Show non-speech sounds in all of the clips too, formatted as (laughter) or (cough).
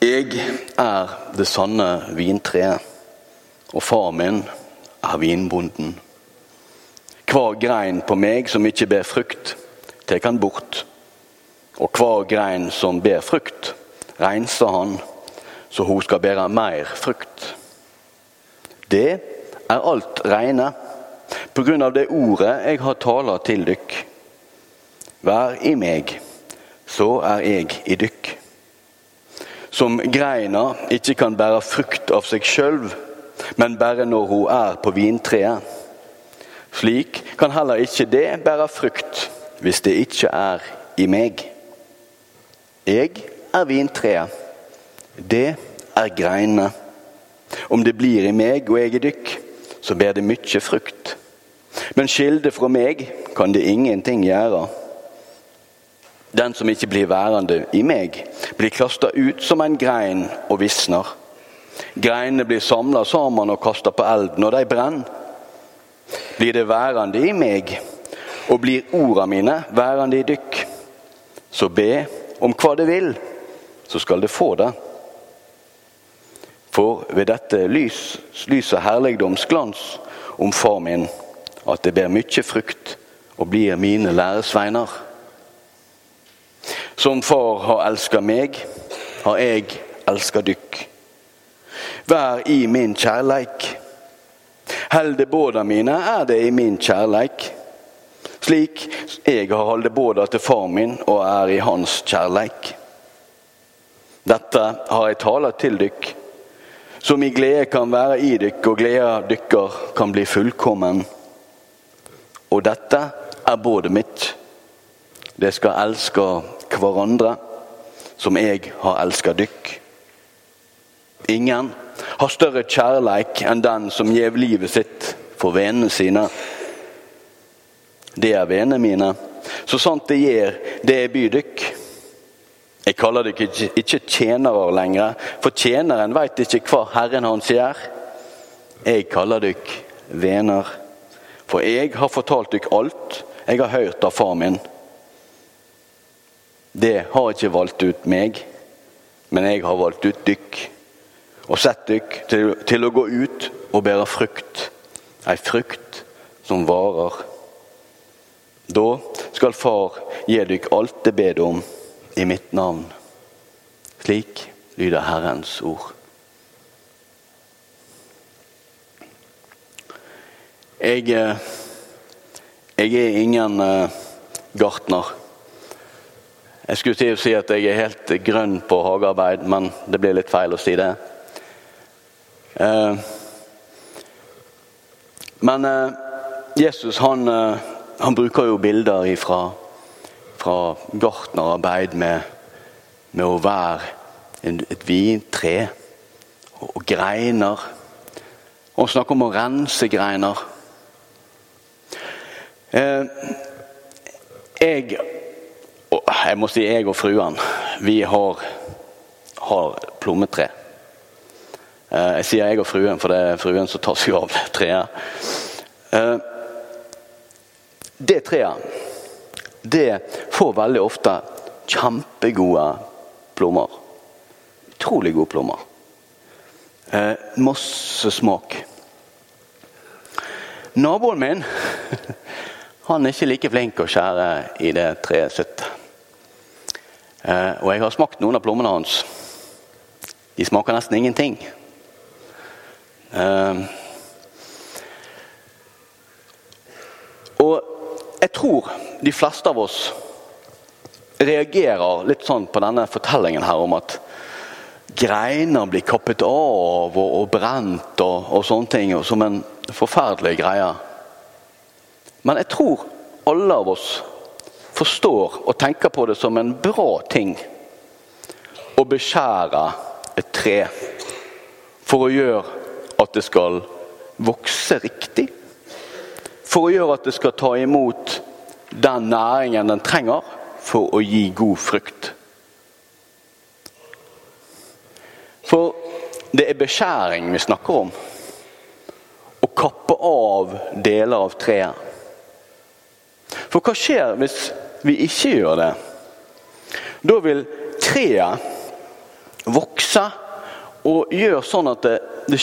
Jeg er det sanne vintreet, og far min er vinbonden. Hver grein på meg som ikke ber frukt, tar han bort. Og hver grein som ber frukt, renser han, så hun skal bære mer frukt. Det er alt reine, på grunn av det ordet jeg har tala til dykk. Vær i meg, så er jeg i dykk. Som greina ikke kan bære frukt av seg sjøl, men bare når hun er på vintreet. Slik kan heller ikke det bære frukt hvis det ikke er i meg. Jeg er vintreet, det er greinene. Om det blir i meg og jeg i dykk, så bærer det mye frukt. Men skilde fra meg kan det ingenting gjøre. Den som ikke blir værende i meg, blir kasta ut som en grein og visner. Greinene blir samla sammen og kasta på elden, og de brenner. Blir det værende i meg, og blir orda mine værende i dykk, så be om hva det vil, så skal det få det. For ved dette lys, lyser herligdomsglans om far min, at det ber mye frukt og blir mine læresveiner. Som far har elska meg, har jeg elska dykk. Vær i min kjærleik. Heldebåda mine er det i min kjærleik. Slik jeg har holdt båda til far min og er i hans kjærleik. Dette har jeg talt til dykk, så min glede kan være i dykk, og gleda dykker kan bli fullkommen. Og dette er bådet mitt. Det skal elske hverandre som jeg har elska dykk. Ingen har større kjærleik enn den som gjev livet sitt for vennene sine. Det er vennene mine. Så sant det gjer, det er bydykk. Jeg kaller dere ikke, tjenere lenger, for tjeneren veit ikke hva Herren hans gjør. Jeg kaller dere venner, for jeg har fortalt dere alt jeg har hørt av far min. Det har ikke valgt ut meg, men jeg har valgt ut dykk. Og sett dykk til, til å gå ut og bære frukt. Ei frukt som varer. Da skal Far gi dykk alt det ber om i mitt navn. Slik lyder Herrens ord. Jeg, eh, jeg er ingen uh, gartner. Jeg skulle til å si at jeg er helt grønn på hagearbeid, men det blir litt feil å si det. Uh, men uh, Jesus han, han, bruker jo bilder ifra, fra gartnerarbeid med, med å være et vintre og, greiner. Og han snakker om å rense greiner. Eh, jeg Jeg må si jeg og fruen, vi har, har plommetre. Eh, jeg sier jeg og fruen, for det er fruen som tar seg av treet. Eh, det treet, det får veldig ofte kjempegode plommer. Utrolig gode plommer. Masse smak. Naboen min (laughs) han er ikke like flink å skjære i det treet sitt. Eh, og jeg har smakt noen av plommene hans. De smaker nesten ingenting. Eh, og jeg tror de fleste av oss reagerer litt sånn på denne fortellingen her om at greiner blir kappet av og, og brent og, og, sånne ting, og som en forferdelig greie. Men jeg tror alle av oss forstår og tenker på det som en bra ting å beskjære et tre for å gjøre at det skal vokse riktig. For å gjøre at det skal ta imot den næringen den trenger for å gi god frukt. For det er beskjæring vi snakker om. Å kappe av deler av treet. For hva skjer hvis vi ikke gjør det? Da vil treet vokse og gjør sånn at det, det,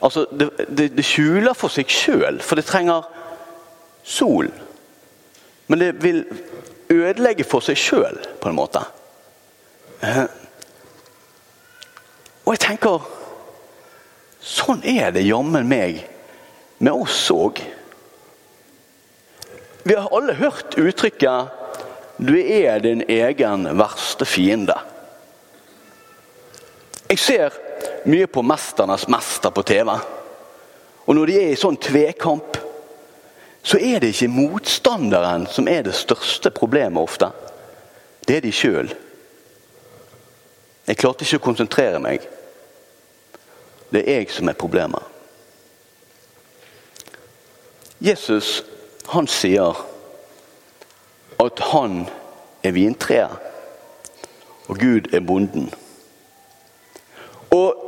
altså det, det skjuler for seg sjøl, for det trenger sol. Men det vil ødelegge for seg sjøl, på en måte. Eh, og jeg tenker Sånn er det jammen meg med oss òg. Vi har alle hørt uttrykket 'du er din egen verste fiende'. Jeg ser mye på 'Mesternes mester' på TV. Og når de er i sånn tvekamp, så er det ikke motstanderen som er det største problemet ofte. Det er de sjøl. Jeg klarte ikke å konsentrere meg. Det er jeg som er problemet. Jesus han sier at han er vintreet, og Gud er bonden. Og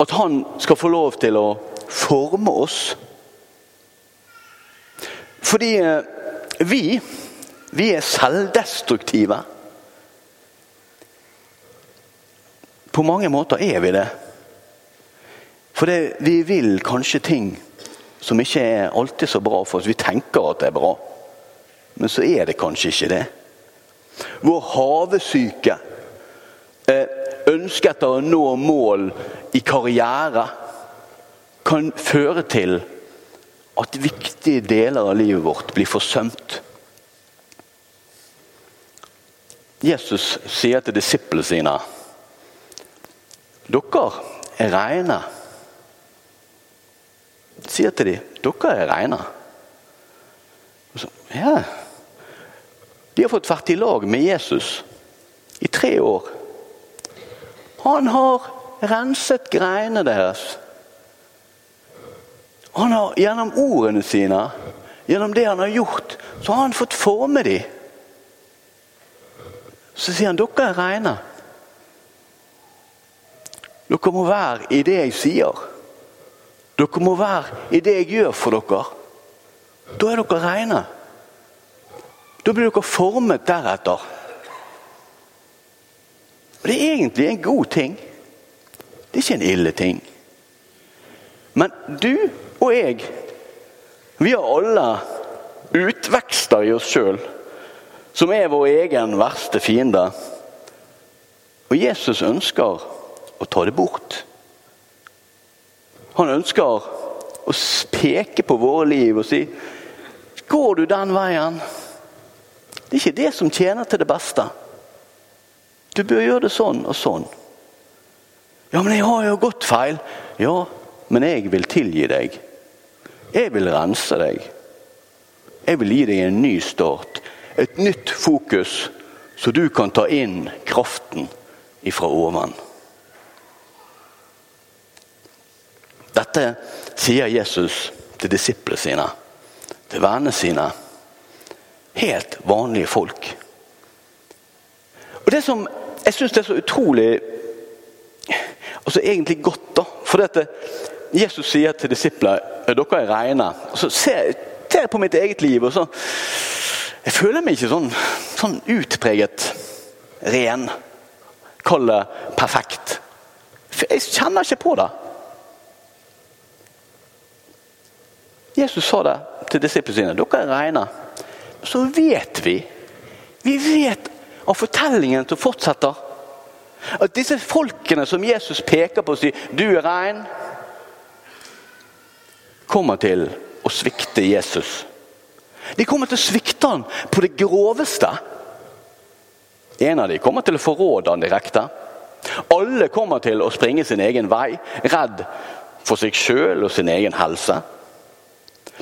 at han skal få lov til å forme oss. Fordi eh, vi, vi er selvdestruktive. På mange måter er vi det. For det, vi vil kanskje ting som ikke er alltid så bra for oss. Vi tenker at det er bra, men så er det kanskje ikke det. Vår havesyke eh, ønske etter å nå mål i karriere kan føre til at viktige deler av livet vårt blir forsømt. Jesus sier til disiplene sine dere er reine. Sier til dem dere er reine. Ja. De har fått vært i lag med Jesus i tre år. Han har renset greiene deres. Han har Gjennom ordene sine, gjennom det han har gjort, så har han fått forme dem. Så sier han dere er reine. Dere må være i det jeg sier. Dere må være i det jeg gjør for dere. Da er dere reine. Da blir dere formet deretter. Og Det er egentlig en god ting. Det er ikke en ille ting. Men du og jeg, vi har alle utvekster i oss sjøl som er vår egen verste fiende. Og Jesus ønsker å ta det bort. Han ønsker å peke på våre liv og si Går du den veien? Det er ikke det som tjener til det beste. Du bør gjøre det sånn og sånn. Ja, men jeg har jo gått feil. Ja, men jeg vil tilgi deg. Jeg vil rense deg. Jeg vil gi deg en ny start. Et nytt fokus, så du kan ta inn kraften ifra oven. Dette sier Jesus til disiplene sine, til vennene sine. Helt vanlige folk. Og Det som jeg syns det er så utrolig altså egentlig godt, da. For dette, Jesus sier til disiplene dere er rene. Og så ser jeg på mitt eget liv, og så Jeg føler meg ikke sånn, sånn utpreget ren. Kall det perfekt. For jeg kjenner ikke på det. Jesus sa det til disiplene sine. Dere er rene. Så vet vi Vi vet av fortellingen som fortsetter. At disse folkene som Jesus peker på og sier 'du er rein', kommer til å svikte Jesus. De kommer til å svikte han på det groveste. En av dem kommer til å forråde han direkte. Alle kommer til å springe sin egen vei, redd for seg sjøl og sin egen helse.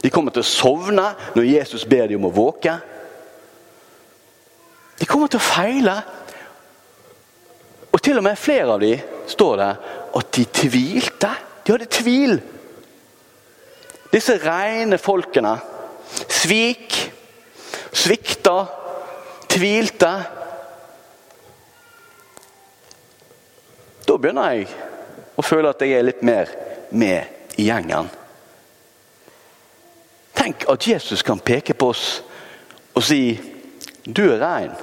De kommer til å sovne når Jesus ber dem om å våke. De kommer til å feile. Og til og med flere av dem står det at de tvilte. De hadde tvil. Disse rene folkene svik, svikta, tvilte. Da begynner jeg å føle at jeg er litt mer med i gjengen. Tenk at Jesus kan peke på oss og si 'du er rein'.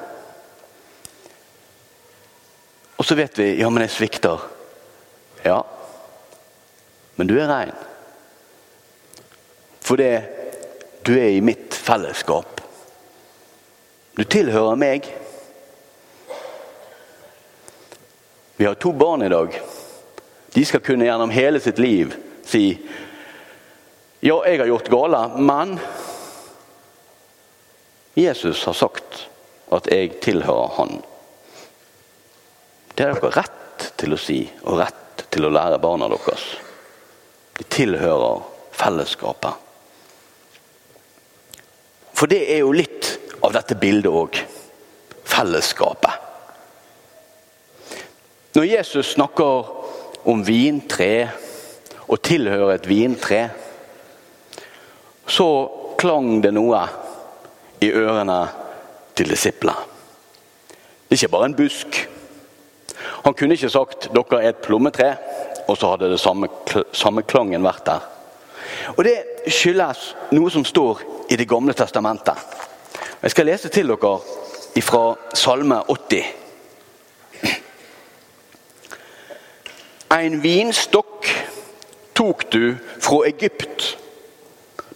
Og så vet vi ja, men jeg svikter. Ja, men du er rein. Fordi du er i mitt fellesskap. Du tilhører meg. Vi har to barn i dag. De skal kunne gjennom hele sitt liv si ja, jeg har gjort gale, men Jesus har sagt at jeg tilhører Han. Det har dere rett til å si, og rett til å lære barna deres. De tilhører fellesskapet. For det er jo litt av dette bildet òg. Fellesskapet. Når Jesus snakker om vintre og tilhører et vintre, så klang det noe i ørene til disiplene. Det er ikke bare en busk. Han kunne ikke sagt 'dere er et plommetre', og så hadde det samme, samme klangen vært der. Og Det skyldes noe som står i Det gamle testamentet. Jeg skal lese til dere fra Salme 80. En vinstokk tok du fra Egypt.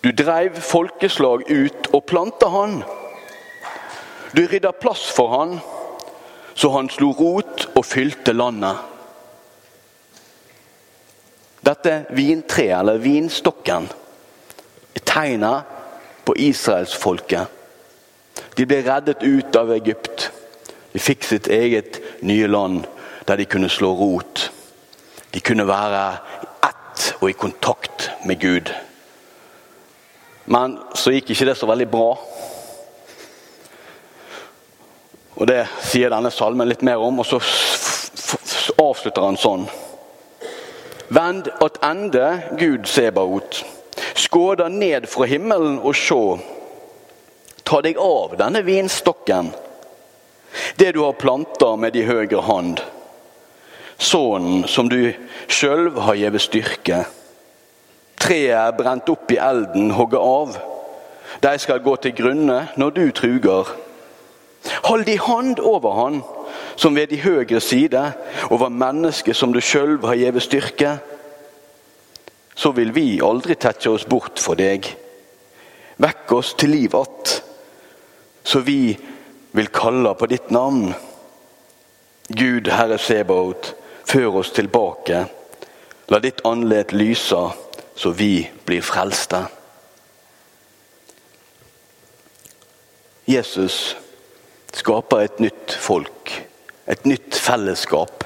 Du dreiv folkeslag ut og planta han. Du rydda plass for han, så han slo rot og fylte landet. Dette vintreet, eller vinstokken, er tegnet på israelsfolket. De ble reddet ut av Egypt. De fikk sitt eget nye land der de kunne slå rot. De kunne være ett og i kontakt med Gud. Men så gikk ikke det så veldig bra. Og Det sier denne salmen litt mer om, og så avslutter han sånn. Vend attende, Gud Sebaot. Skåda ned fra himmelen og sjå. Ta deg av denne vinstokken, det du har planta med de høyre hand. Sånn som du sjølv har gjeve styrke. Treet brent opp i elden, hogget av. De skal gå til grunne når du truger. Hold di hand over han, som ved de høyre side, over mennesket som du sjøl har gjeve styrke. Så vil vi aldri tette oss bort for deg. Vekk oss til liv att, så vi vil kalle på ditt navn. Gud, Herre Sebaot, før oss tilbake. La ditt andlet lyse, så vi blir frelste. Jesus skaper et nytt folk, et nytt fellesskap.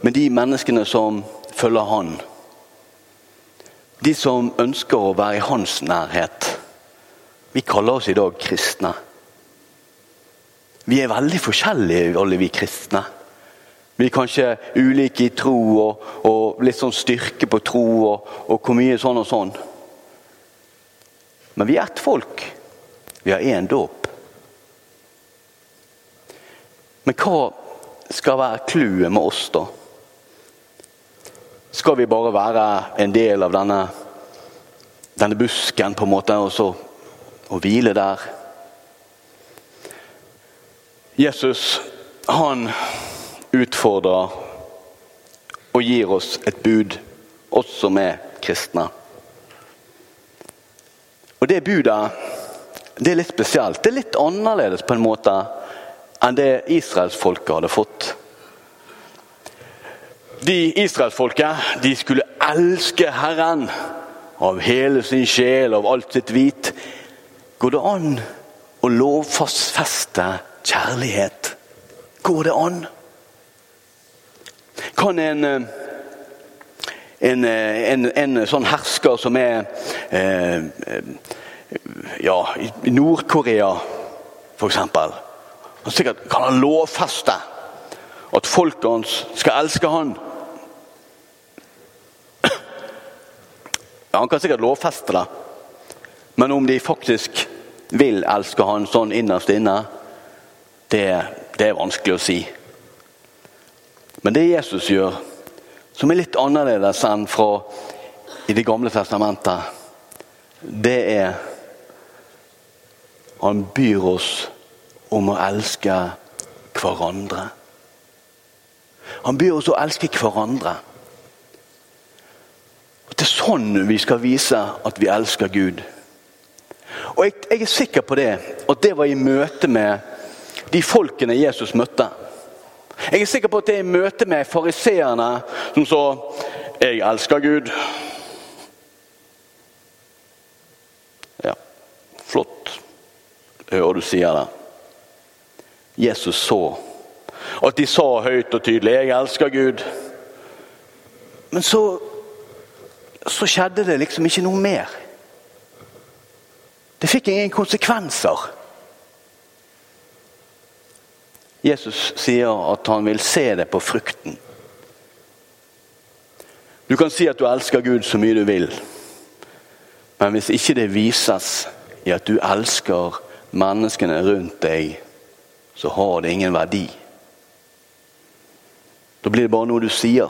Med de menneskene som følger Han. De som ønsker å være i hans nærhet. Vi kaller oss i dag kristne. Vi er veldig forskjellige, alle vi kristne. Vi er kanskje ulike i tro og, og litt sånn styrke på tro og, og hvor mye sånn og sånn. Men vi er ett folk. Vi har én dåp. Men hva skal være clouet med oss, da? Skal vi bare være en del av denne, denne busken, på en måte, og så og hvile der? Jesus, han utfordrer og gir oss et bud, oss som er kristne. Og det budet det er litt spesielt. Det er litt annerledes på en måte enn det israelsfolket hadde fått. De Israelsfolket de skulle elske Herren av hele sin sjel, av alt sitt hvit. Går det an å lovfeste kjærlighet? Går det an? Kan en, eh, en, eh, en, en sånn hersker som er eh, ja, i Nord-Korea, f.eks. Sikkert kan han lovfeste at folket hans skal elske han. Han kan sikkert lovfeste det, men om de faktisk vil elske han sånn innerst inne, det, det er vanskelig å si. Men det Jesus gjør, som er litt annerledes enn fra i Det gamle testamentet, det er Han byr oss om å elske hverandre. Han byr oss å elske hverandre. Det er sånn vi skal vise at vi elsker Gud. Og jeg, jeg er sikker på det, at det var i møte med de folkene Jesus møtte. Jeg er sikker på at det er i møte med fariseerne som sa 'Jeg elsker Gud'. Ja, flott. Hører du sier det. Jesus så at de sa høyt og tydelig 'Jeg elsker Gud'. Men så, så skjedde det liksom ikke noe mer. Det fikk ingen konsekvenser. Jesus sier at han vil se det på frukten. Du kan si at du elsker Gud så mye du vil, men hvis ikke det vises i at du elsker menneskene rundt deg, så har det ingen verdi. Da blir det bare noe du sier.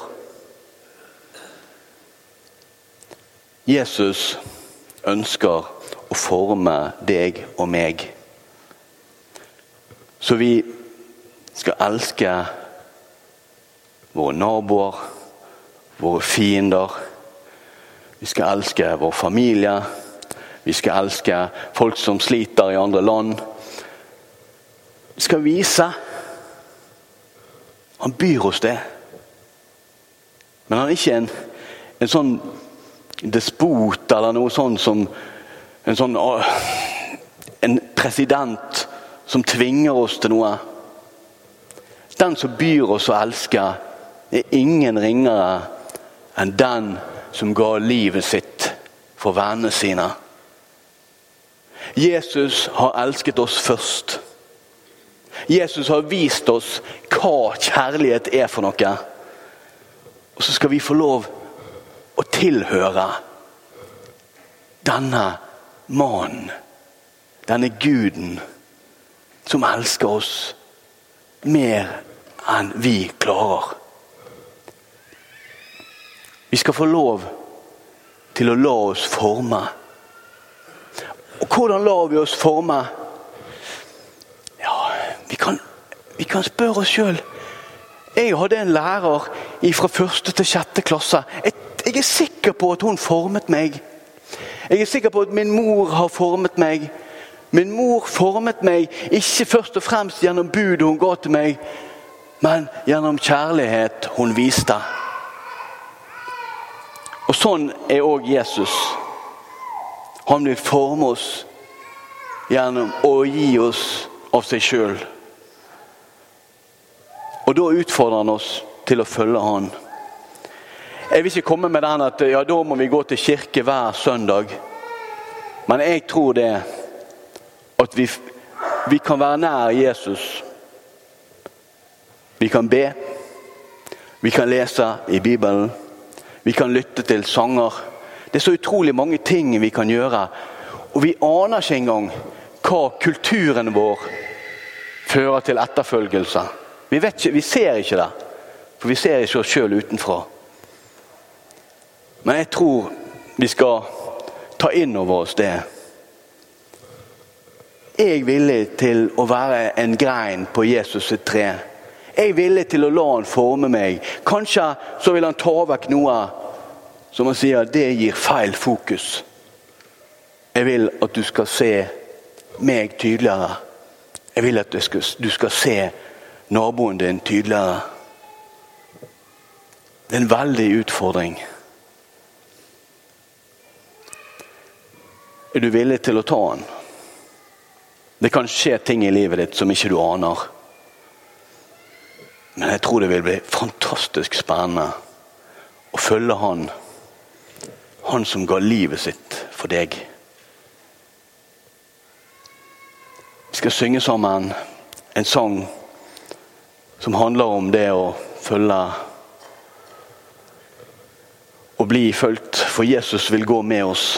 Jesus ønsker å forme deg og meg. Så vi skal elske våre naboer, våre fiender. Vi skal elske vår familie. Vi skal elske folk som sliter i andre land. Vi skal vise. Han byr oss det. Men han er ikke en, en sånn despot eller noe sånt som en sånn En president som tvinger oss til noe. Den som byr oss å elske, er ingen ringere enn den som ga livet sitt for vennene sine. Jesus har elsket oss først. Jesus har vist oss hva kjærlighet er for noe. Og så skal vi få lov å tilhøre denne mannen, denne guden, som elsker oss mer enn vi klarer. Vi skal få lov til å la oss forme. Og hvordan lar vi oss forme? Ja, vi kan, vi kan spørre oss sjøl. Jeg hadde en lærer fra første til sjette klasse. Jeg er sikker på at hun formet meg. Jeg er sikker på at min mor har formet meg. Min mor formet meg ikke først og fremst gjennom budet hun ga til meg, men gjennom kjærlighet hun viste. Og Sånn er òg Jesus. Han vil forme oss gjennom å gi oss av seg sjøl. Og da utfordrer han oss til å følge han. Jeg vil ikke komme med den at ja, da må vi gå til kirke hver søndag. Men jeg tror det at vi, vi kan være nær Jesus. Vi kan be. Vi kan lese i Bibelen. Vi kan lytte til sanger. Det er så utrolig mange ting vi kan gjøre. Og vi aner ikke engang hva kulturen vår fører til etterfølgelse. Vi, ikke, vi ser ikke det, for vi ser ikke oss sjøl utenfra. Men jeg tror vi skal ta inn over oss det. Jeg villig til å være en grein på Jesus sitt tre. Jeg er villig til å la han forme meg. Kanskje så vil han ta vekk noe som han sier det gir feil fokus. Jeg vil at du skal se meg tydeligere. Jeg vil at du skal, se naboen din tydeligere. Det er en veldig utfordring. Er du villig til å ta den? Det kan skje ting i livet ditt som ikke du aner. Men jeg tror det vil bli fantastisk spennende å følge han. Han som ga livet sitt for deg. Vi skal synge sammen en sang som handler om det å følge og bli fulgt. For Jesus vil gå med oss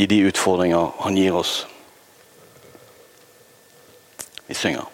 i de utfordringer han gir oss. Vi synger.